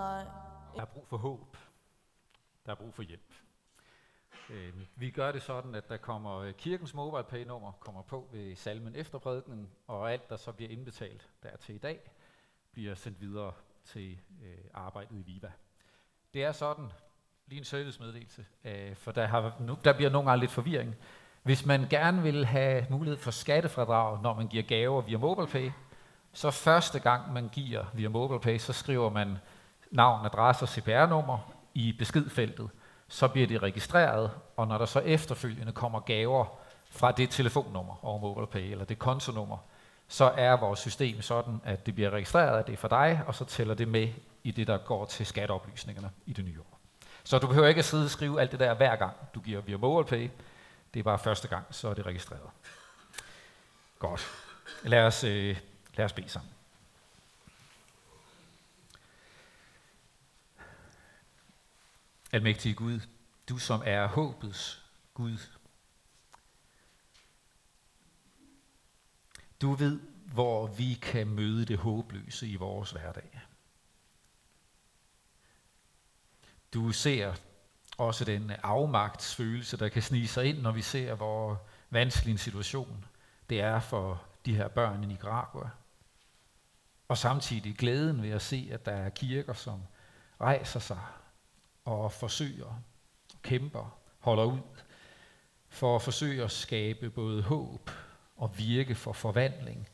Nej. Der er brug for håb. Der er brug for hjælp. Øh, vi gør det sådan, at der kommer øh, kirkens mobile pay nummer kommer på ved salmen efter prædikenen, og alt, der så bliver indbetalt der til i dag, bliver sendt videre til øh, arbejdet i Viva. Det er sådan, lige en servicemeddelelse, øh, for der, har, nu, der bliver nogle gange lidt forvirring. Hvis man gerne vil have mulighed for skattefradrag, når man giver gaver via MobilePay, så første gang man giver via MobilePay, så skriver man navn, adresse og CPR-nummer i beskedfeltet. Så bliver det registreret, og når der så efterfølgende kommer gaver fra det telefonnummer over MobilePay, eller det kontonummer, så er vores system sådan, at det bliver registreret, at det er for dig, og så tæller det med i det, der går til skatteoplysningerne i det nye år. Så du behøver ikke at sidde og skrive alt det der hver gang, du giver via MobilePay. Det er bare første gang, så er det registreret. Godt. Lad os, øh, lad os bede sammen. Almægtige Gud, du som er håbets Gud. Du ved, hvor vi kan møde det håbløse i vores hverdag. Du ser også den afmagtsfølelse, der kan snige sig ind, når vi ser, hvor vanskelig en situation det er for de her børn i Nicaragua. Og samtidig glæden ved at se, at der er kirker, som rejser sig og forsøger, kæmper, holder ud, for at forsøge at skabe både håb og virke for forvandling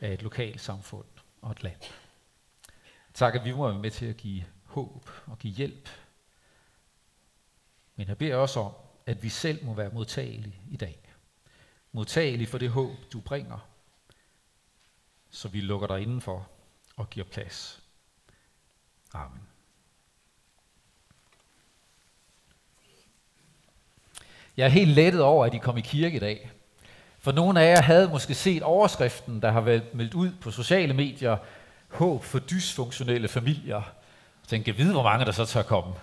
af et lokalt samfund og et land. Tak, at vi må være med til at give håb og give hjælp. Men jeg beder også om, at vi selv må være modtagelige i dag. Modtagelige for det håb, du bringer, så vi lukker dig indenfor og giver plads. Amen. Jeg er helt lettet over, at I kom i kirke i dag. For nogle af jer havde måske set overskriften, der har været meldt ud på sociale medier, håb for dysfunktionelle familier. Jeg tænkte, jeg vide, hvor mange der så tør komme.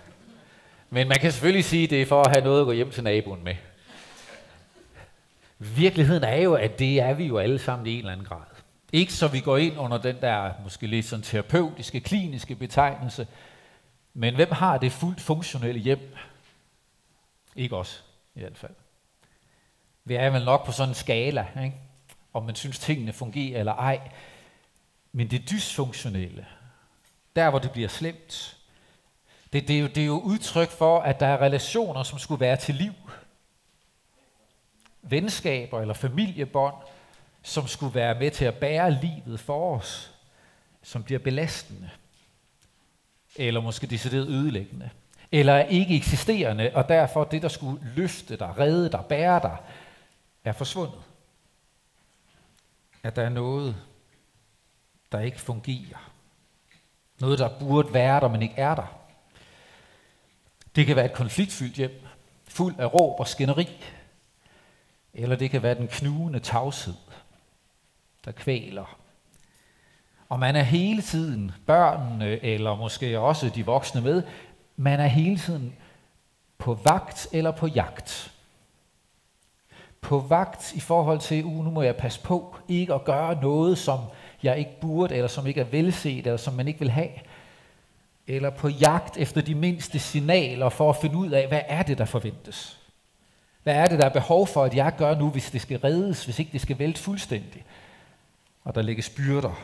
Men man kan selvfølgelig sige, at det er for at have noget at gå hjem til naboen med. Virkeligheden er jo, at det er vi jo alle sammen i en eller anden grad. Ikke så vi går ind under den der måske lidt sådan terapeutiske, kliniske betegnelse, men hvem har det fuldt funktionelle hjem? Ikke os, i hvert fald. Vi er vel nok på sådan en skala, ikke? om man synes, tingene fungerer eller ej. Men det dysfunktionelle, der hvor det bliver slemt, det, det, er jo, det er jo udtryk for, at der er relationer, som skulle være til liv. Venskaber eller familiebånd, som skulle være med til at bære livet for os, som bliver belastende. Eller måske decideret ødelæggende. Eller er ikke eksisterende, og derfor det, der skulle løfte dig, redde dig, bære dig, er forsvundet. At der er noget, der ikke fungerer. Noget, der burde være der, men ikke er der. Det kan være et konfliktfyldt hjem, fuld af råb og skænderi. Eller det kan være den knugende tavshed, der kvæler. Og man er hele tiden, børnene eller måske også de voksne med, man er hele tiden på vagt eller på jagt. På vagt i forhold til, uh, nu må jeg passe på ikke at gøre noget, som jeg ikke burde, eller som ikke er velset, eller som man ikke vil have eller på jagt efter de mindste signaler for at finde ud af, hvad er det, der forventes? Hvad er det, der er behov for, at jeg gør nu, hvis det skal reddes, hvis ikke det skal vælte fuldstændig? Og der lægges byrder,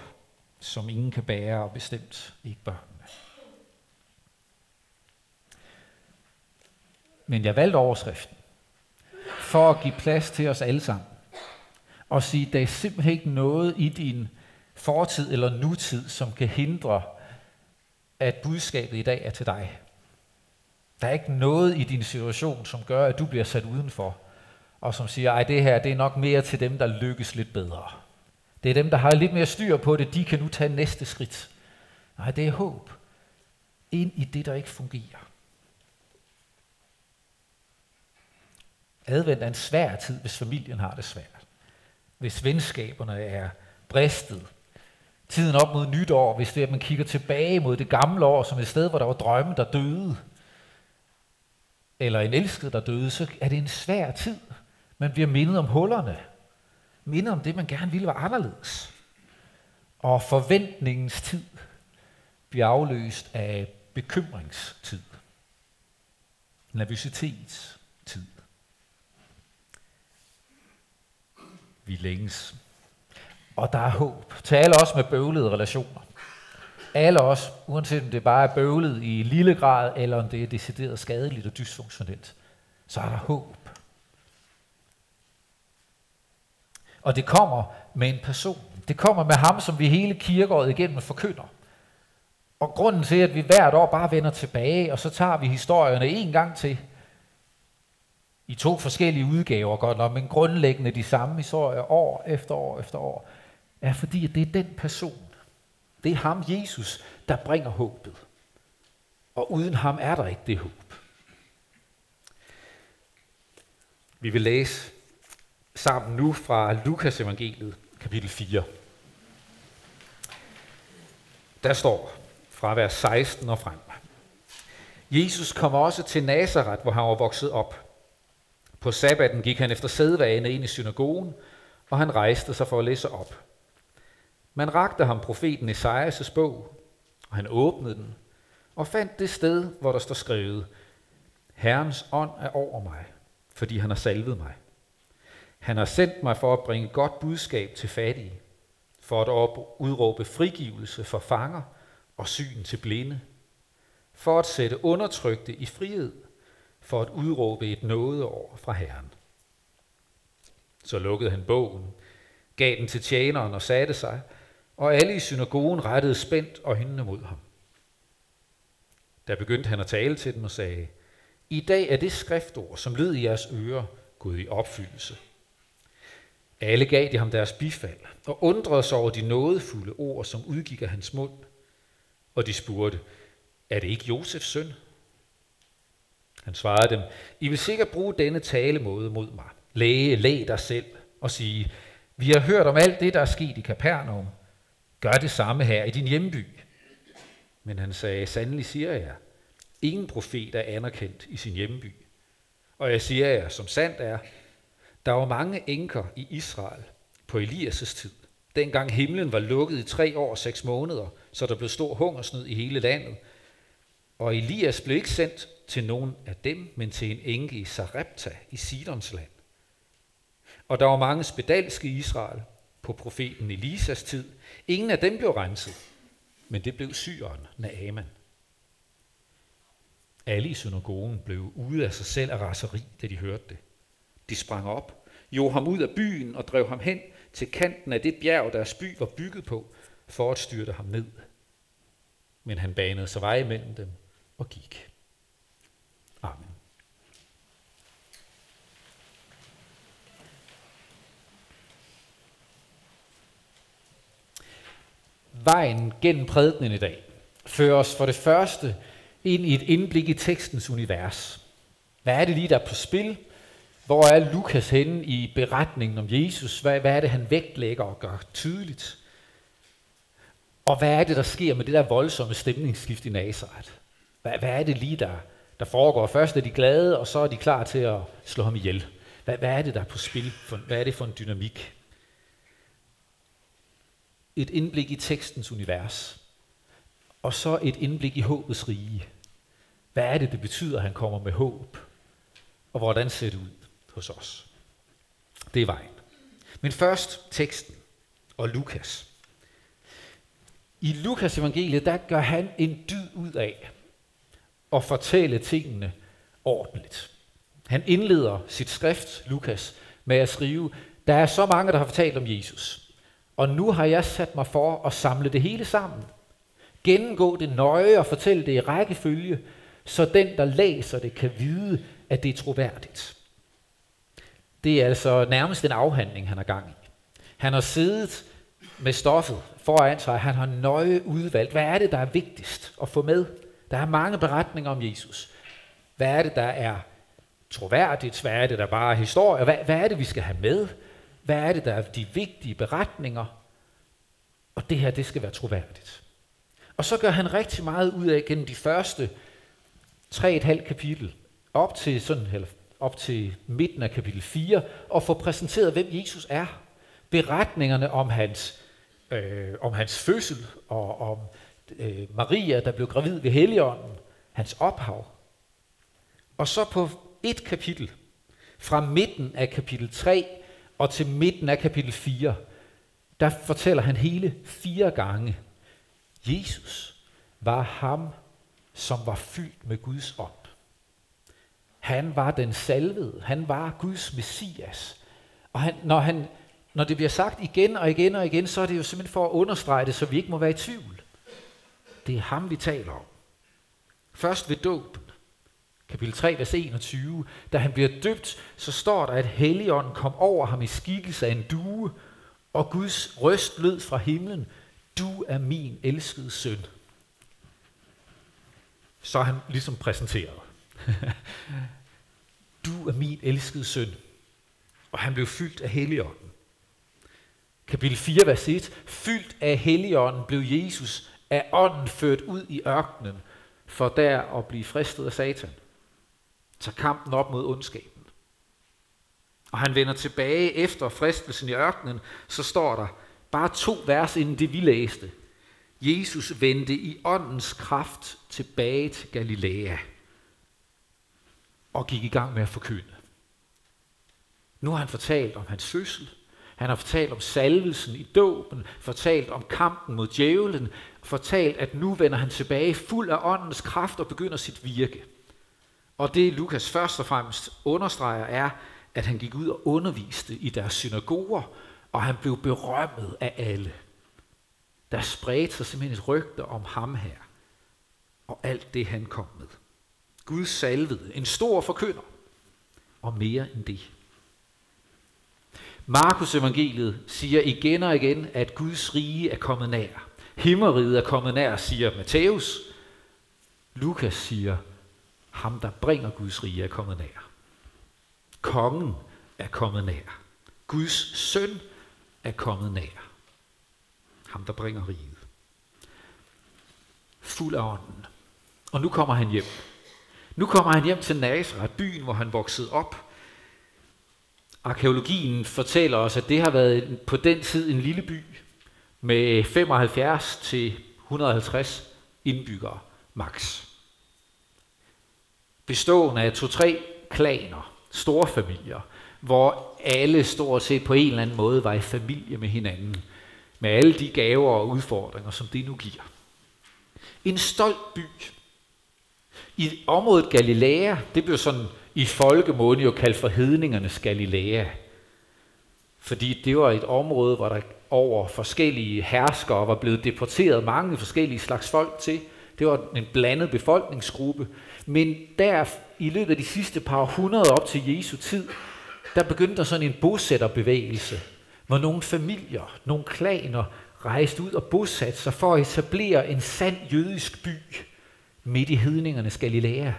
som ingen kan bære, og bestemt ikke bør. Men jeg valgte overskriften for at give plads til os alle sammen. Og sige, der er simpelthen ikke noget i din fortid eller nutid, som kan hindre at budskabet i dag er til dig. Der er ikke noget i din situation, som gør, at du bliver sat udenfor, og som siger, ej, det her det er nok mere til dem, der lykkes lidt bedre. Det er dem, der har lidt mere styr på det, de kan nu tage næste skridt. Nej, det er håb ind i det, der ikke fungerer. Advent er en svær tid, hvis familien har det svært. Hvis venskaberne er bristet, tiden op mod nytår, hvis det er, at man kigger tilbage mod det gamle år, som et sted, hvor der var drømme, der døde, eller en elsket, der døde, så er det en svær tid. Man bliver mindet om hullerne, mindet om det, man gerne ville var anderledes. Og forventningens tid bliver afløst af bekymringstid. Nervøsitet, Vi længes. Og der er håb til alle os med bøvlede relationer. Alle os, uanset om det bare er bøvlet i lille grad, eller om det er decideret skadeligt og dysfunktionelt, så er der håb. Og det kommer med en person. Det kommer med ham, som vi hele kirkeåret igennem forkynder. Og grunden til, at vi hvert år bare vender tilbage, og så tager vi historierne en gang til, i to forskellige udgaver godt nok, men grundlæggende de samme historier år efter år efter år, er fordi, at det er den person, det er ham, Jesus, der bringer håbet. Og uden ham er der ikke det håb. Vi vil læse sammen nu fra Lukas evangeliet, kapitel 4. Der står fra vers 16 og frem. Jesus kom også til Nazareth, hvor han var vokset op. På sabbaten gik han efter sædvane ind i synagogen, og han rejste sig for at læse op. Man rakte ham profeten Esajas' bog, og han åbnede den, og fandt det sted, hvor der står skrevet, Herrens ånd er over mig, fordi han har salvet mig. Han har sendt mig for at bringe godt budskab til fattige, for at udråbe frigivelse for fanger og syn til blinde, for at sætte undertrykte i frihed, for at udråbe et nådeår fra Herren. Så lukkede han bogen, gav den til tjeneren og satte sig, og alle i synagogen rettede spændt og hende mod ham. Der begyndte han at tale til dem og sagde, I dag er det skriftord, som lød i jeres ører, gået i opfyldelse. Alle gav de ham deres bifald og undrede sig over de nådefulde ord, som udgik af hans mund. Og de spurgte, er det ikke Josefs søn? Han svarede dem, I vil sikkert bruge denne talemåde mod mig. Læge, læg dig selv og sige, vi har hørt om alt det, der er sket i Kapernaum. Gør det samme her i din hjemby. Men han sagde, sandelig siger jeg, ingen profet er anerkendt i sin hjemby. Og jeg siger jer, som sandt er, der var mange enker i Israel på Elias' tid. Dengang himlen var lukket i tre år og seks måneder, så der blev stor hungersnød i hele landet. Og Elias blev ikke sendt til nogen af dem, men til en enke i Sarepta i Sidons land. Og der var mange spedalske i Israel på profeten Elisas tid. Ingen af dem blev renset, men det blev syren Naaman. Alle i synagogen blev ude af sig selv af raseri, da de hørte det. De sprang op, jo ham ud af byen og drev ham hen til kanten af det bjerg, deres by var bygget på, for at styrte ham ned. Men han banede sig vej mellem dem og gik. Amen. Vejen gennem prædikenen i dag fører os for det første ind i et indblik i tekstens univers. Hvad er det lige, der er på spil? Hvor er Lukas henne i beretningen om Jesus? Hvad, hvad er det, han vægtlægger og gør tydeligt? Og hvad er det, der sker med det der voldsomme stemningsskift i Nazareth? Hvad, hvad er det lige, der, der foregår? Først er de glade, og så er de klar til at slå ham ihjel. Hvad, hvad er det, der er på spil? For, hvad er det for en dynamik? Et indblik i tekstens univers. Og så et indblik i håbets rige. Hvad er det, det betyder, at han kommer med håb? Og hvordan ser det ud? hos os. Det er vejen. Men først teksten og Lukas. I Lukas evangeliet, der gør han en dyd ud af at fortælle tingene ordentligt. Han indleder sit skrift, Lukas, med at skrive, der er så mange, der har fortalt om Jesus. Og nu har jeg sat mig for at samle det hele sammen. Gennemgå det nøje og fortælle det i rækkefølge, så den, der læser det, kan vide, at det er troværdigt. Det er altså nærmest en afhandling, han har gang i. Han har siddet med stoffet foran sig, han har nøje udvalgt, hvad er det, der er vigtigst at få med? Der er mange beretninger om Jesus. Hvad er det, der er troværdigt? Hvad er det, der bare er historie? Hvad, hvad er det, vi skal have med? Hvad er det, der er de vigtige beretninger? Og det her, det skal være troværdigt. Og så gør han rigtig meget ud af gennem de første 3,5 kapitel, op til sådan, eller op til midten af kapitel 4 og få præsenteret, hvem Jesus er. Beretningerne om hans, øh, om hans fødsel og om øh, Maria, der blev gravid ved Helligånden, hans ophav. Og så på et kapitel, fra midten af kapitel 3 og til midten af kapitel 4, der fortæller han hele fire gange, Jesus var ham, som var fyldt med Guds ånd. Han var den salvede. Han var Guds messias. Og han, når, han, når det bliver sagt igen og igen og igen, så er det jo simpelthen for at understrege det, så vi ikke må være i tvivl. Det er ham, vi taler om. Først ved dåb, kapitel 3, vers 21, da han bliver døbt, så står der, at Helligånden kom over ham i skikkelse af en due, og Guds røst lød fra himlen, du er min elskede søn. Så er han ligesom præsenteret. du er min elskede søn. Og han blev fyldt af Helligånden. Kapitel 4, vers 1. Fyldt af Helligånden blev Jesus af ånden ført ud i ørkenen, for der at blive fristet af Satan tager kampen op mod ondskaben. Og han vender tilbage efter fristelsen i ørkenen, så står der bare to vers inden det vi læste. Jesus vendte i åndens kraft tilbage til Galilea og gik i gang med at forkynde. Nu har han fortalt om hans fødsel, han har fortalt om salvelsen i dåben, fortalt om kampen mod djævlen, fortalt, at nu vender han tilbage fuld af åndens kraft og begynder sit virke. Og det Lukas først og fremmest understreger er, at han gik ud og underviste i deres synagoger, og han blev berømmet af alle. Der spredte sig simpelthen et rygte om ham her, og alt det han kom med. Gud salvede, en stor forkynder, og mere end det. Markus evangeliet siger igen og igen, at Guds rige er kommet nær. Himmeriget er kommet nær, siger Matthæus. Lukas siger, ham der bringer Guds rige er kommet nær. Kongen er kommet nær. Guds søn er kommet nær. Ham der bringer riget. Fuld af ånden. Og nu kommer han hjem. Nu kommer han hjem til Nazareth, byen, hvor han voksede op. Arkeologien fortæller os, at det har været på den tid en lille by med 75 til 150 indbyggere max. Bestående af to-tre klaner, store familier, hvor alle stort set på en eller anden måde var i familie med hinanden, med alle de gaver og udfordringer, som det nu giver. En stolt by, i området Galilea, det blev sådan i folkemåne jo kaldt for hedningernes Galilea. Fordi det var et område, hvor der over forskellige herskere var blevet deporteret mange forskellige slags folk til. Det var en blandet befolkningsgruppe. Men der i løbet af de sidste par hundrede op til Jesu tid, der begyndte der sådan en bosætterbevægelse, hvor nogle familier, nogle klaner rejste ud og bosatte sig for at etablere en sand jødisk by midt i hedningernes Galilea.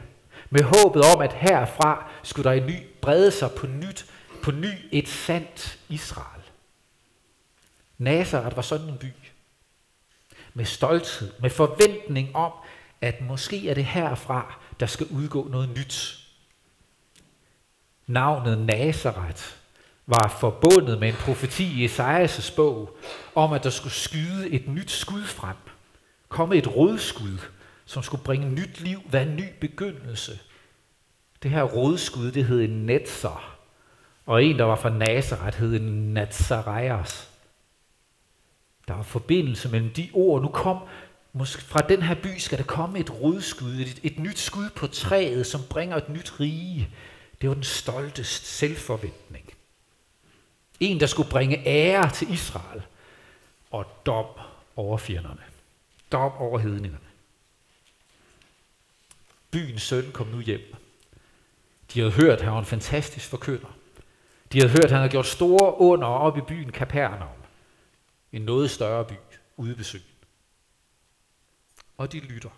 Med håbet om, at herfra skulle der i ny brede sig på nyt, på ny et sandt Israel. Nazareth var sådan en by. Med stolthed, med forventning om, at måske er det herfra, der skal udgå noget nyt. Navnet Nazareth var forbundet med en profeti i Esajas' bog om, at der skulle skyde et nyt skud frem. Komme et rodskud, som skulle bringe nyt liv, være en ny begyndelse. Det her rodskud, det hed en Netzer, og en, der var fra Nazareth, hed en Nazareas. Der var forbindelse mellem de ord. Nu kom, måske fra den her by skal der komme et rodskud, et, et nyt skud på træet, som bringer et nyt rige. Det var den stolteste selvforventning. En, der skulle bringe ære til Israel, og dom over fjenderne. Dom over hedningerne. Byens søn kom nu hjem. De havde hørt, at han var en fantastisk forkynder. De havde hørt, at han havde gjort store under op i byen Kapernaum. En noget større by ude ved søen. Og de lytter.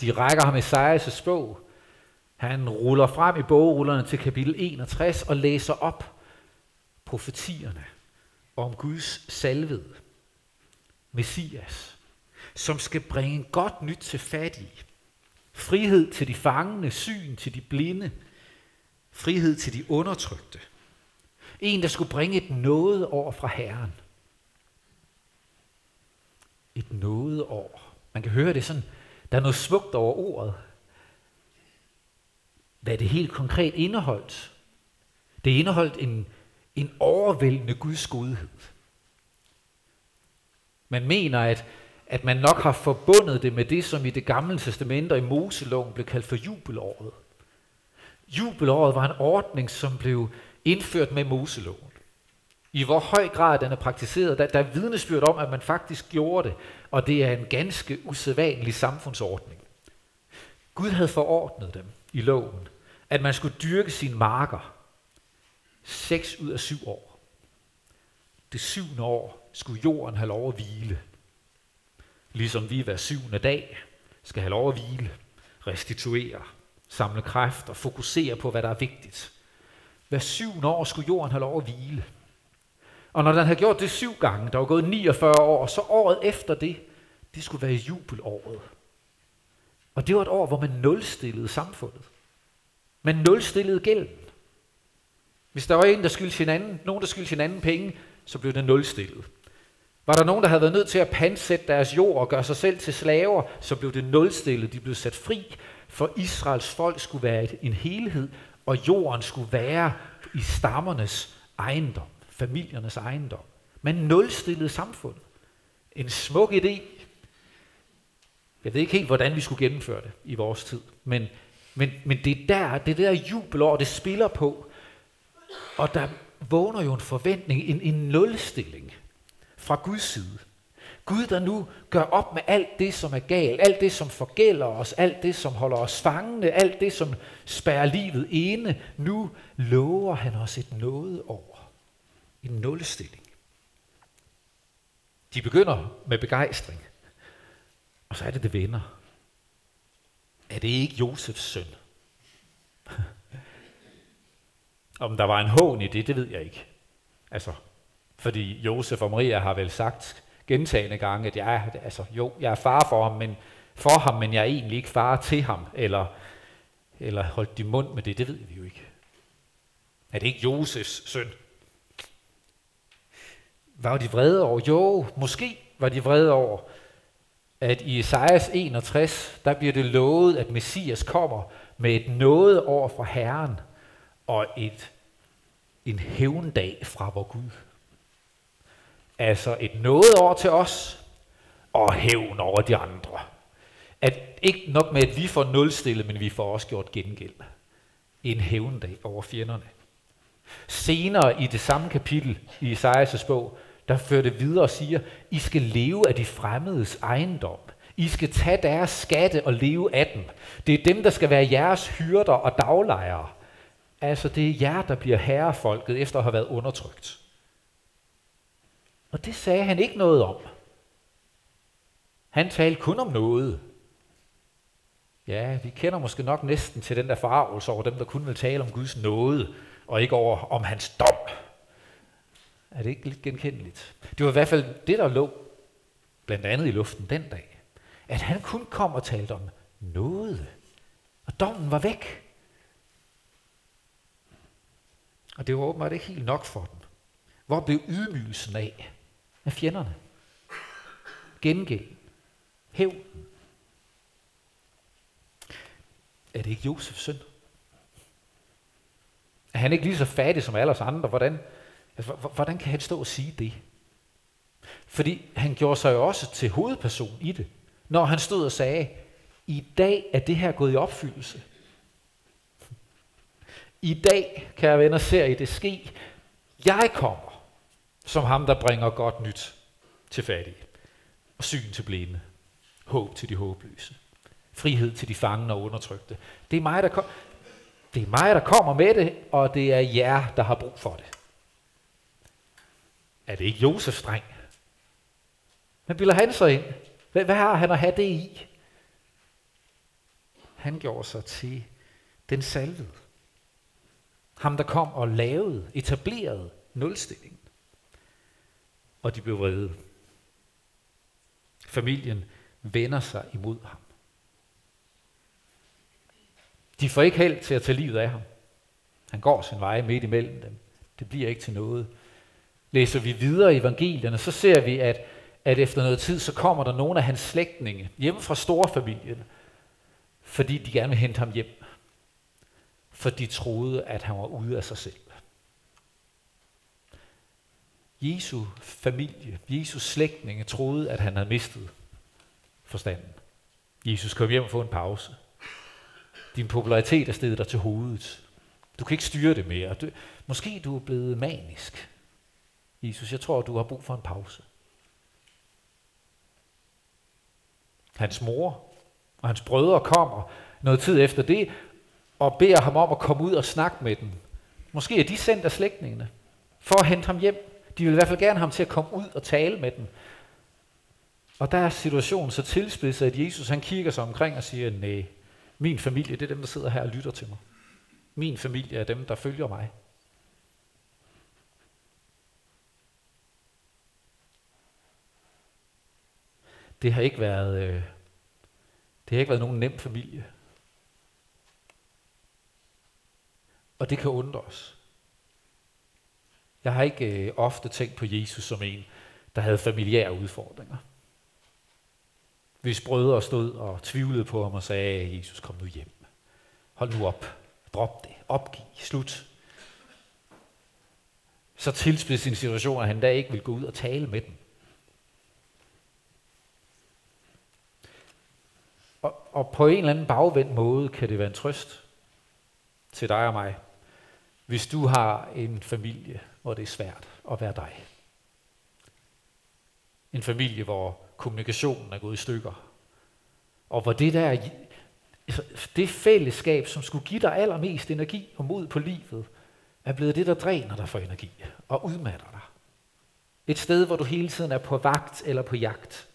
De rækker ham Esajas' bog. Han ruller frem i bogrullerne til kapitel 61 og læser op profetierne om Guds salvede, Messias, som skal bringe godt nyt til fattige, Frihed til de fangende, syn til de blinde, frihed til de undertrykte. En, der skulle bringe et noget over fra Herren. Et nådeår. Man kan høre det sådan, der er noget smukt over ordet. Hvad det helt konkret indeholdt. Det indeholdt en, en overvældende Guds godhed. Man mener, at, at man nok har forbundet det med det, som i det gamle testamente og i Moseloven blev kaldt for jubelåret. Jubelåret var en ordning, som blev indført med Moseloven. I hvor høj grad den er praktiseret, der, der er vidnesbyrd om, at man faktisk gjorde det, og det er en ganske usædvanlig samfundsordning. Gud havde forordnet dem i loven, at man skulle dyrke sine marker seks ud af syv år. Det syvende år skulle jorden have lov at hvile. Ligesom vi hver syvende dag skal have lov at hvile, restituere, samle kræfter, fokusere på, hvad der er vigtigt. Hver syvende år skulle jorden have lov at hvile. Og når den havde gjort det syv gange, der var gået 49 år, så året efter det, det skulle være jubelåret. Og det var et år, hvor man nulstillede samfundet. Man nulstillede gælden. Hvis der var en, der skyldte hinanden, nogen, der skyldte hinanden penge, så blev det nulstillet. Var der nogen, der havde været nødt til at pansætte deres jord og gøre sig selv til slaver, så blev det nulstillet. De blev sat fri, for Israels folk skulle være en helhed, og jorden skulle være i stammernes ejendom, familiernes ejendom. Man nulstillede samfundet. En smuk idé. Jeg ved ikke helt, hvordan vi skulle gennemføre det i vores tid, men, men, men det er der, det der jubelår, det spiller på, og der vågner jo en forventning, en, en nulstilling fra Guds side. Gud, der nu gør op med alt det, som er galt, alt det, som forgælder os, alt det, som holder os fangende, alt det, som spærrer livet ene. Nu lover han os et noget over. En nulstilling. De begynder med begejstring. Og så er det, det vender. Er det ikke Josefs søn? Om der var en hån i det, det ved jeg ikke. Altså, fordi Josef og Maria har vel sagt gentagende gange, at jeg, altså, jo, jeg er far for ham, men, for ham, men jeg er egentlig ikke far til ham, eller, eller holdt de mund med det, det ved vi jo ikke. Er det ikke Josefs søn? Var de vrede over? Jo, måske var de vrede over, at i Esajas 61, der bliver det lovet, at Messias kommer med et noget over fra Herren, og et, en hævndag fra vor Gud. Altså et noget over til os, og hævn over de andre. At ikke nok med, at vi får nulstillet, men vi får også gjort gengæld. En hævndag over fjenderne. Senere i det samme kapitel i Isaias' bog, der fører det videre og siger, I skal leve af de fremmedes ejendom. I skal tage deres skatte og leve af dem. Det er dem, der skal være jeres hyrder og daglejere. Altså det er jer, der bliver herrefolket efter at have været undertrykt. Og det sagde han ikke noget om. Han talte kun om noget. Ja, vi kender måske nok næsten til den der forarvelse over dem, der kun vil tale om Guds nåde, og ikke over om hans dom. Er det ikke lidt genkendeligt? Det var i hvert fald det, der lå blandt andet i luften den dag. At han kun kom og talte om noget. Og dommen var væk. Og det var åbenbart ikke helt nok for dem. Hvor blev ydmygelsen af? Af fjenderne. Gengæld. Hævn. Er det ikke Josefs søn? Er han ikke lige så fattig som alle os andre? Hvordan, altså, hvordan kan han stå og sige det? Fordi han gjorde sig jo også til hovedperson i det, når han stod og sagde, i dag er det her gået i opfyldelse. I dag, kære venner, ser I det ske. Jeg kommer som ham, der bringer godt nyt til fattige. Og syn til blinde. Håb til de håbløse. Frihed til de fangne og undertrykte. Det er mig, der, kom, det er mig, der kommer med det, og det er jer, der har brug for det. Er det ikke Josefs dreng? Hvad bilder han sig ind? Hvad, hvad har han at have det i? Han gjorde sig til den salvede. Ham, der kom og lavede, etablerede nulstillingen. Og de blev vrede. Familien vender sig imod ham. De får ikke held til at tage livet af ham. Han går sin vej midt imellem dem. Det bliver ikke til noget. Læser vi videre i evangelierne, så ser vi, at, at efter noget tid, så kommer der nogle af hans slægtninge hjemme fra storfamilien, fordi de gerne vil hente ham hjem. For de troede, at han var ude af sig selv. Jesu familie, Jesus slægtninge troede, at han havde mistet forstanden. Jesus kom hjem og få en pause. Din popularitet er steget dig til hovedet. Du kan ikke styre det mere. Du, måske du er blevet manisk. Jesus, jeg tror, du har brug for en pause. Hans mor og hans brødre kommer noget tid efter det, og beder ham om at komme ud og snakke med dem. Måske er de sendt af slægtningene, for at hente ham hjem. De vil i hvert fald gerne have ham til at komme ud og tale med dem. Og der er situationen så tilspidset, at Jesus han kigger sig omkring og siger, nej, min familie, det er dem, der sidder her og lytter til mig. Min familie er dem, der følger mig. Det har ikke været, øh, det har ikke været nogen nem familie. Og det kan undre os. Jeg har ikke øh, ofte tænkt på Jesus som en, der havde familiære udfordringer. Hvis brødre stod og tvivlede på ham og sagde, Jesus kom nu hjem. Hold nu op. Drop det. Opgiv. Slut. Så tilspidse sin situation, at han da ikke vil gå ud og tale med dem. Og, og på en eller anden bagvendt måde kan det være en trøst til dig og mig, hvis du har en familie, hvor det er svært at være dig. En familie, hvor kommunikationen er gået i stykker. Og hvor det der, altså, det fællesskab, som skulle give dig allermest energi og mod på livet, er blevet det, der dræner dig for energi og udmatter dig. Et sted, hvor du hele tiden er på vagt eller på jagt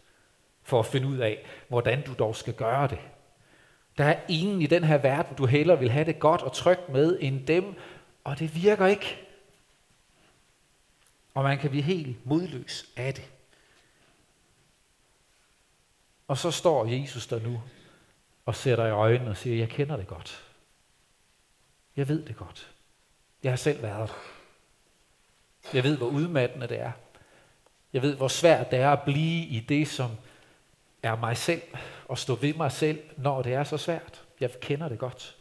for at finde ud af, hvordan du dog skal gøre det. Der er ingen i den her verden, du heller vil have det godt og trygt med, end dem, og det virker ikke. Og man kan blive helt modløs af det. Og så står Jesus der nu og ser dig i øjnene og siger, jeg kender det godt. Jeg ved det godt. Jeg har selv været der. Jeg ved, hvor udmattende det er. Jeg ved, hvor svært det er at blive i det, som er mig selv, og stå ved mig selv, når det er så svært. Jeg kender det godt.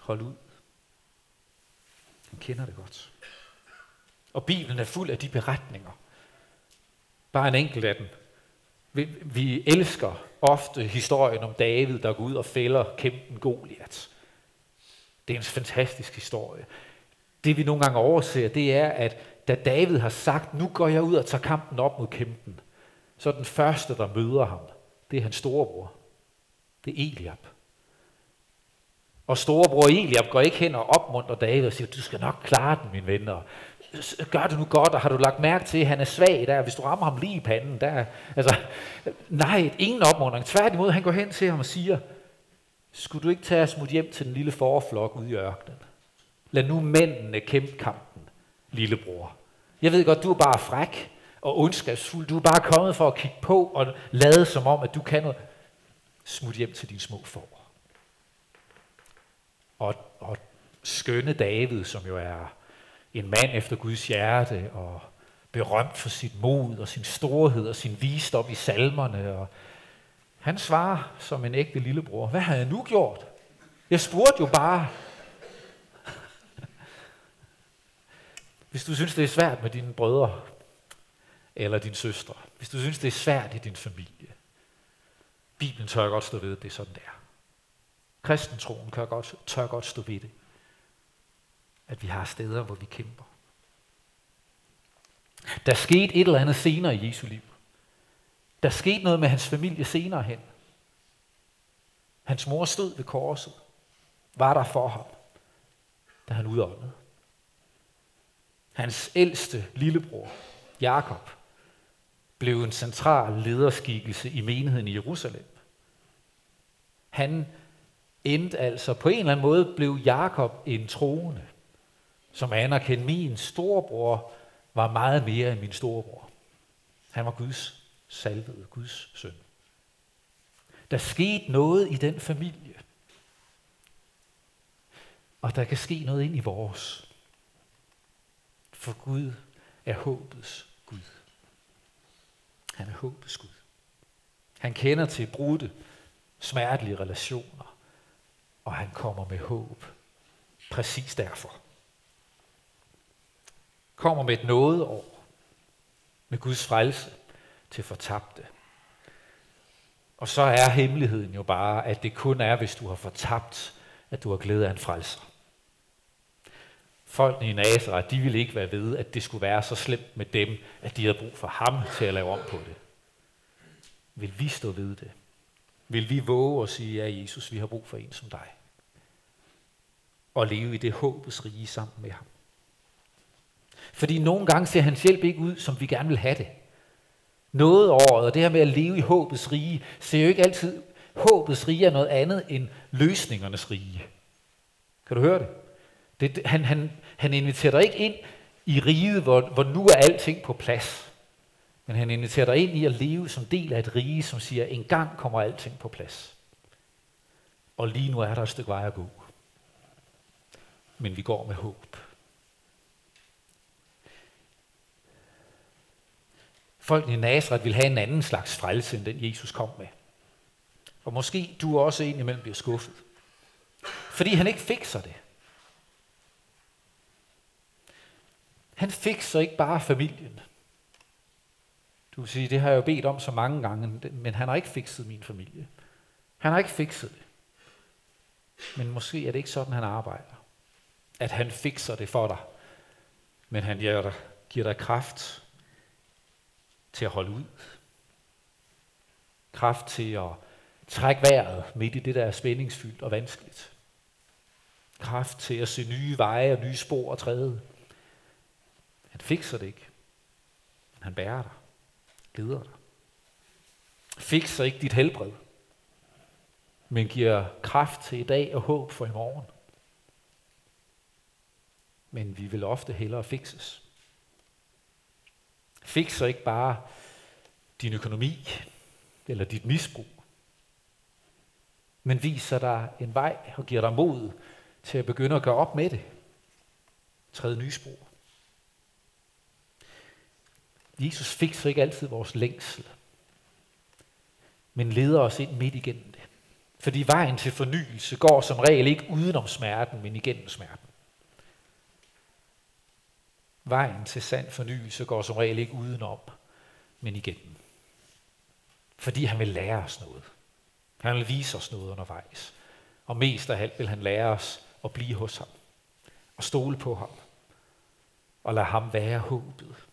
Hold ud. Jeg kender det godt. Og Bibelen er fuld af de beretninger. Bare en enkelt af dem. Vi, vi elsker ofte historien om David, der går ud og fælder kæmpen Goliat. Det er en fantastisk historie. Det vi nogle gange overser, det er, at da David har sagt, nu går jeg ud og tager kampen op mod kæmpen, så den første, der møder ham, det er hans storebror. Det er Eliab. Og storebror Eliab går ikke hen og opmuntrer David og siger, du skal nok klare den, min venner. Gør det nu godt, og har du lagt mærke til, at han er svag der, hvis du rammer ham lige i panden. Der, altså, nej, ingen opmuntring. Tværtimod, han går hen til ham og siger, skulle du ikke tage os mod hjem til den lille forflok ude i ørkenen? Lad nu mændene kæmpe kampen, lillebror. Jeg ved godt, du er bare fræk, og ondskabsfuld. Du er bare kommet for at kigge på og lade som om, at du kan noget. Smut hjem til dine små får. Og, og skønne David, som jo er en mand efter Guds hjerte, og berømt for sit mod og sin storhed og sin visdom i salmerne. Og han svarer som en ægte lillebror, hvad har jeg nu gjort? Jeg spurgte jo bare. Hvis du synes, det er svært med dine brødre, eller din søstre. Hvis du synes, det er svært i din familie. Bibelen tør godt stå ved, at det er sådan, det er. Kristentroen tør godt, tør godt stå ved det. At vi har steder, hvor vi kæmper. Der skete et eller andet senere i Jesu liv. Der skete noget med hans familie senere hen. Hans mor stod ved korset, var der for ham, da han udåndede. Hans ældste lillebror, Jakob, blev en central lederskikkelse i menigheden i Jerusalem. Han endte altså på en eller anden måde, blev Jakob en troende, som anerkendte, min storebror var meget mere end min storebror. Han var Guds salvede, Guds søn. Der skete noget i den familie. Og der kan ske noget ind i vores. For Gud er håbets Gud. Han er håbets Gud. Han kender til brudte, smertelige relationer, og han kommer med håb. Præcis derfor. Kommer med et nådeår, med Guds frelse til fortabte. Og så er hemmeligheden jo bare, at det kun er, hvis du har fortabt, at du har glæde af en frelser. Folkene i Nazareth, de ville ikke være ved, at det skulle være så slemt med dem, at de havde brug for ham til at lave om på det. Vil vi stå ved det? Vil vi våge at sige, ja Jesus, vi har brug for en som dig? Og leve i det håbets rige sammen med ham. Fordi nogle gange ser hans hjælp ikke ud, som vi gerne vil have det. Noget året, og det her med at leve i håbets rige, ser jo ikke altid, håbets rige er noget andet end løsningernes rige. Kan du høre det? Det han, han, han inviterer dig ikke ind i riget, hvor, hvor nu er alting på plads. Men han inviterer dig ind i at leve som del af et rige, som siger, en gang kommer alting på plads. Og lige nu er der et stykke vej at gå. Men vi går med håb. Folk i Nazareth vil have en anden slags frelse, end den Jesus kom med. Og måske du også indimellem bliver skuffet. Fordi han ikke fikser det. Han fikser ikke bare familien. Du vil sige, det har jeg jo bedt om så mange gange, men han har ikke fikset min familie. Han har ikke fikset det. Men måske er det ikke sådan, han arbejder. At han fikser det for dig. Men han giver dig, giver dig kraft til at holde ud. Kraft til at trække vejret midt i det, der er spændingsfyldt og vanskeligt. Kraft til at se nye veje og nye spor og træde. Han fikser det ikke. Men han bærer dig. Leder dig. Fikser ikke dit helbred. Men giver kraft til i dag og håb for i morgen. Men vi vil ofte hellere fikses. Fikser ikke bare din økonomi eller dit misbrug, men viser dig en vej og giver dig mod til at begynde at gøre op med det. Træde nye spor. Jesus fikser ikke altid vores længsel, men leder os ind midt igennem det. Fordi vejen til fornyelse går som regel ikke udenom smerten, men igennem smerten. Vejen til sand fornyelse går som regel ikke udenom, men igennem. Fordi han vil lære os noget. Han vil vise os noget undervejs. Og mest af alt vil han lære os at blive hos ham. Og stole på ham. Og lade ham være håbet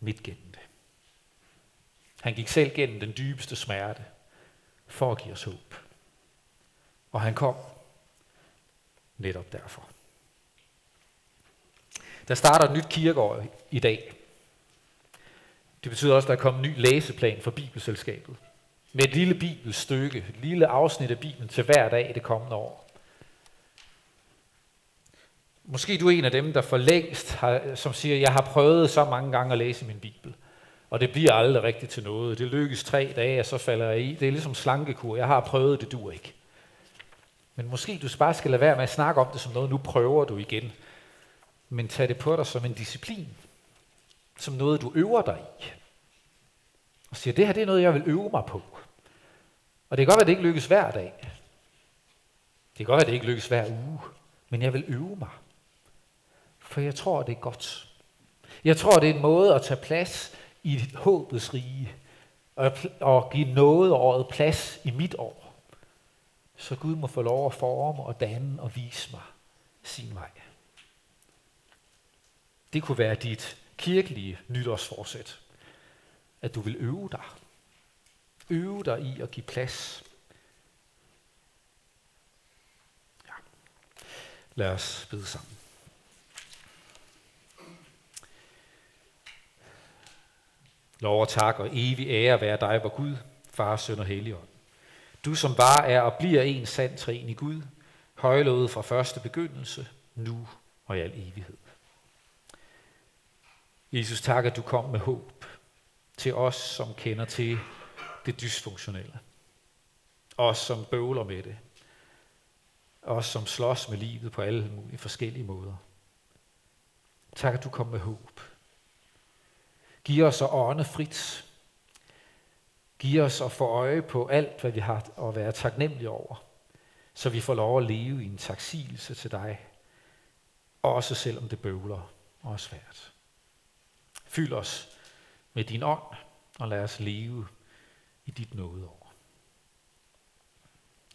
midt gennem det. Han gik selv gennem den dybeste smerte for at give os håb. Og han kom netop derfor. Der starter et nyt kirkeår i dag. Det betyder også, at der er kommet en ny læseplan for Bibelselskabet. Med et lille bibelstykke, et lille afsnit af Bibelen til hver dag i det kommende år. Måske du er en af dem, der for længst har, som siger, jeg har prøvet så mange gange at læse min Bibel, og det bliver aldrig rigtigt til noget. Det lykkes tre dage, og så falder jeg i. Det er ligesom slankekur. Jeg har prøvet, det dur ikke. Men måske du bare skal lade være med at snakke om det som noget, nu prøver du igen. Men tag det på dig som en disciplin. Som noget, du øver dig i. Og siger, det her det er noget, jeg vil øve mig på. Og det kan godt være, at det ikke lykkes hver dag. Det kan godt være, at det ikke lykkes hver uge. Men jeg vil øve mig. For jeg tror, det er godt. Jeg tror, det er en måde at tage plads i håbets rige. Og, og give noget året plads i mit år. Så Gud må få lov at forme og danne og vise mig sin vej. Det kunne være dit kirkelige nytårsforsæt. At du vil øve dig. Øve dig i at give plads. Ja. Lad os bede sammen. Lov og tak og evig ære være dig, hvor Gud, Far, Søn og Helligånd. Du som bare er og bliver en sand træen i Gud, højlovet fra første begyndelse, nu og i al evighed. Jesus, tak, at du kom med håb til os, som kender til det dysfunktionelle. Os, som bøvler med det. Os, som slås med livet på alle mulige forskellige måder. Tak, at du kom med håb. Giv os at ånde frit Giv os at få øje på alt, hvad vi har at være taknemmelige over, så vi får lov at leve i en taksigelse til dig, også selvom det bøvler og er svært. Fyld os med din ånd, og lad os leve i dit nådeår.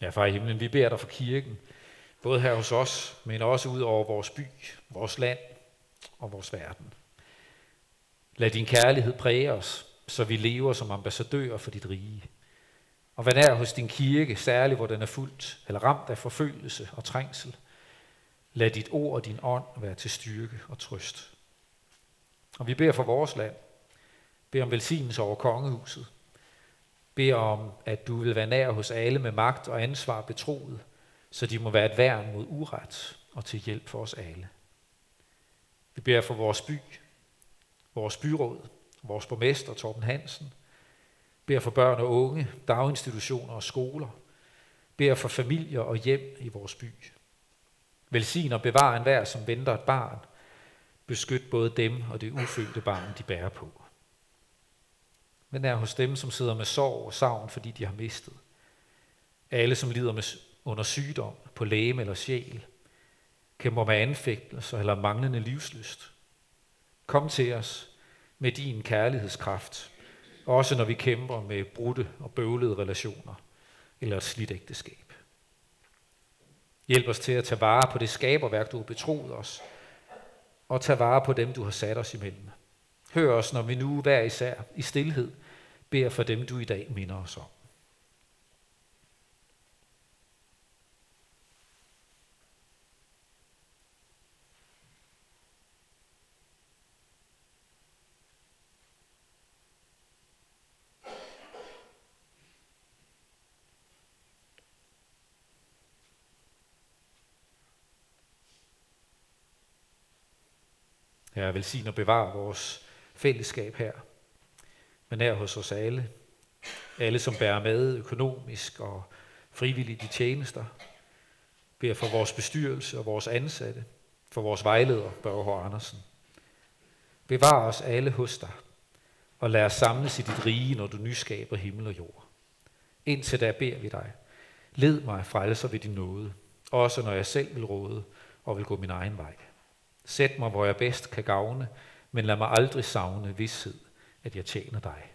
Ja, far i himlen, vi beder dig for kirken, både her hos os, men også ud over vores by, vores land og vores verden. Lad din kærlighed præge os, så vi lever som ambassadører for dit rige. Og hvad er hos din kirke, særligt hvor den er fuldt eller ramt af forfølgelse og trængsel, lad dit ord og din ånd være til styrke og trøst. Og vi beder for vores land, beder om velsignelse over kongehuset, beder om, at du vil være nær hos alle med magt og ansvar betroet, så de må være et værn mod uret og til hjælp for os alle. Vi beder for vores by, vores byråd, vores borgmester Torben Hansen, beder for børn og unge, daginstitutioner og skoler, beder for familier og hjem i vores by. Velsign og bevar enhver, som venter et barn. Beskyt både dem og det ufødte barn, de bærer på. Men er hos dem, som sidder med sorg og savn, fordi de har mistet. Alle, som lider med under sygdom, på læge eller sjæl, kæmper med anfægtelser eller manglende livslyst. Kom til os med din kærlighedskraft, også når vi kæmper med brudte og bøvlede relationer eller et slidt ægteskab. Hjælp os til at tage vare på det skaberværk, du har betroet os, og tage vare på dem, du har sat os imellem. Hør os, når vi nu hver især i stillhed beder for dem, du i dag minder os om. Herre, velsign og bevar vores fællesskab her, men er hos os alle. Alle, som bærer med økonomisk og frivilligt i tjenester. Beder for vores bestyrelse og vores ansatte, for vores vejleder, Børge Andersen. Bevar os alle hos dig, og lad os samles i dit rige, når du nyskaber himmel og jord. Indtil da beder vi dig, led mig frelser ved din nåde, også når jeg selv vil råde og vil gå min egen vej. Sæt mig, hvor jeg bedst kan gavne, men lad mig aldrig savne vidshed, at jeg tjener dig.